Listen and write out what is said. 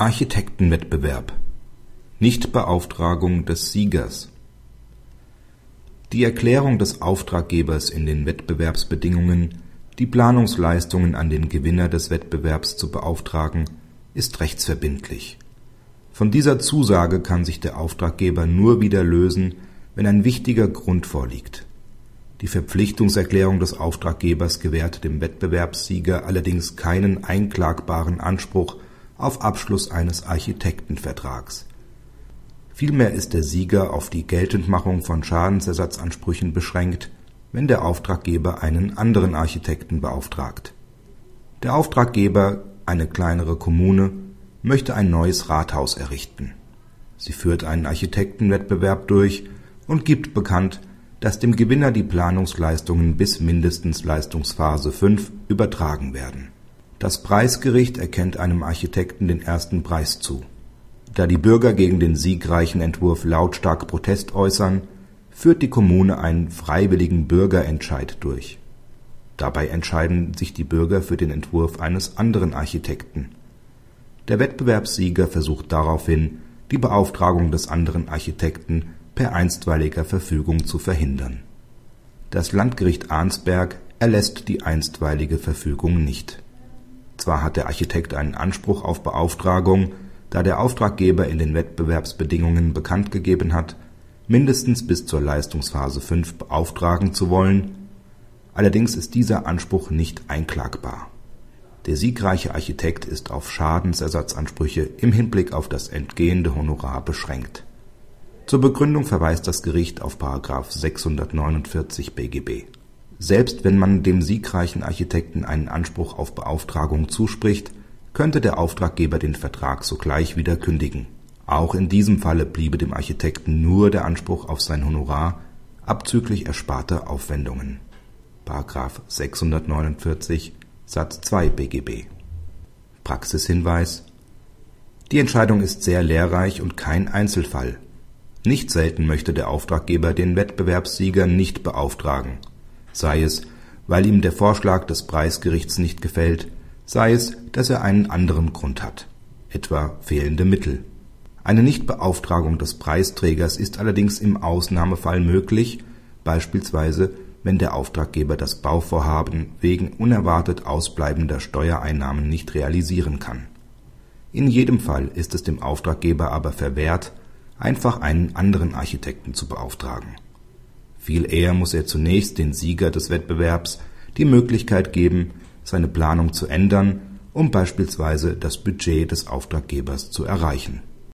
Architektenwettbewerb Nichtbeauftragung des Siegers Die Erklärung des Auftraggebers in den Wettbewerbsbedingungen, die Planungsleistungen an den Gewinner des Wettbewerbs zu beauftragen, ist rechtsverbindlich. Von dieser Zusage kann sich der Auftraggeber nur wieder lösen, wenn ein wichtiger Grund vorliegt. Die Verpflichtungserklärung des Auftraggebers gewährt dem Wettbewerbssieger allerdings keinen einklagbaren Anspruch auf Abschluss eines Architektenvertrags. Vielmehr ist der Sieger auf die Geltendmachung von Schadensersatzansprüchen beschränkt, wenn der Auftraggeber einen anderen Architekten beauftragt. Der Auftraggeber, eine kleinere Kommune, möchte ein neues Rathaus errichten. Sie führt einen Architektenwettbewerb durch und gibt bekannt, dass dem Gewinner die Planungsleistungen bis mindestens Leistungsphase 5 übertragen werden das Preisgericht erkennt einem Architekten den ersten Preis zu. Da die Bürger gegen den siegreichen Entwurf lautstark Protest äußern, führt die Kommune einen freiwilligen Bürgerentscheid durch. Dabei entscheiden sich die Bürger für den Entwurf eines anderen Architekten. Der Wettbewerbssieger versucht daraufhin, die Beauftragung des anderen Architekten per einstweiliger Verfügung zu verhindern. Das Landgericht Arnsberg erlässt die einstweilige Verfügung nicht zwar hat der Architekt einen Anspruch auf Beauftragung, da der Auftraggeber in den Wettbewerbsbedingungen bekannt gegeben hat, mindestens bis zur Leistungsphase 5 beauftragen zu wollen, allerdings ist dieser Anspruch nicht einklagbar. Der siegreiche Architekt ist auf Schadensersatzansprüche im Hinblick auf das entgehende Honorar beschränkt. Zur Begründung verweist das Gericht auf § 649 BGB selbst wenn man dem siegreichen Architekten einen Anspruch auf Beauftragung zuspricht, könnte der Auftraggeber den Vertrag sogleich wieder kündigen. Auch in diesem Falle bliebe dem Architekten nur der Anspruch auf sein Honorar abzüglich ersparter Aufwendungen § 649 Satz 2 BGB. Praxishinweis Die Entscheidung ist sehr lehrreich und kein Einzelfall. Nicht selten möchte der Auftraggeber den Wettbewerbssieger nicht beauftragen sei es, weil ihm der Vorschlag des Preisgerichts nicht gefällt, sei es, dass er einen anderen Grund hat, etwa fehlende Mittel. Eine Nichtbeauftragung des Preisträgers ist allerdings im Ausnahmefall möglich, beispielsweise wenn der Auftraggeber das Bauvorhaben wegen unerwartet ausbleibender Steuereinnahmen nicht realisieren kann. In jedem Fall ist es dem Auftraggeber aber verwehrt, einfach einen anderen Architekten zu beauftragen viel eher muss er zunächst den Sieger des Wettbewerbs die Möglichkeit geben, seine Planung zu ändern, um beispielsweise das Budget des Auftraggebers zu erreichen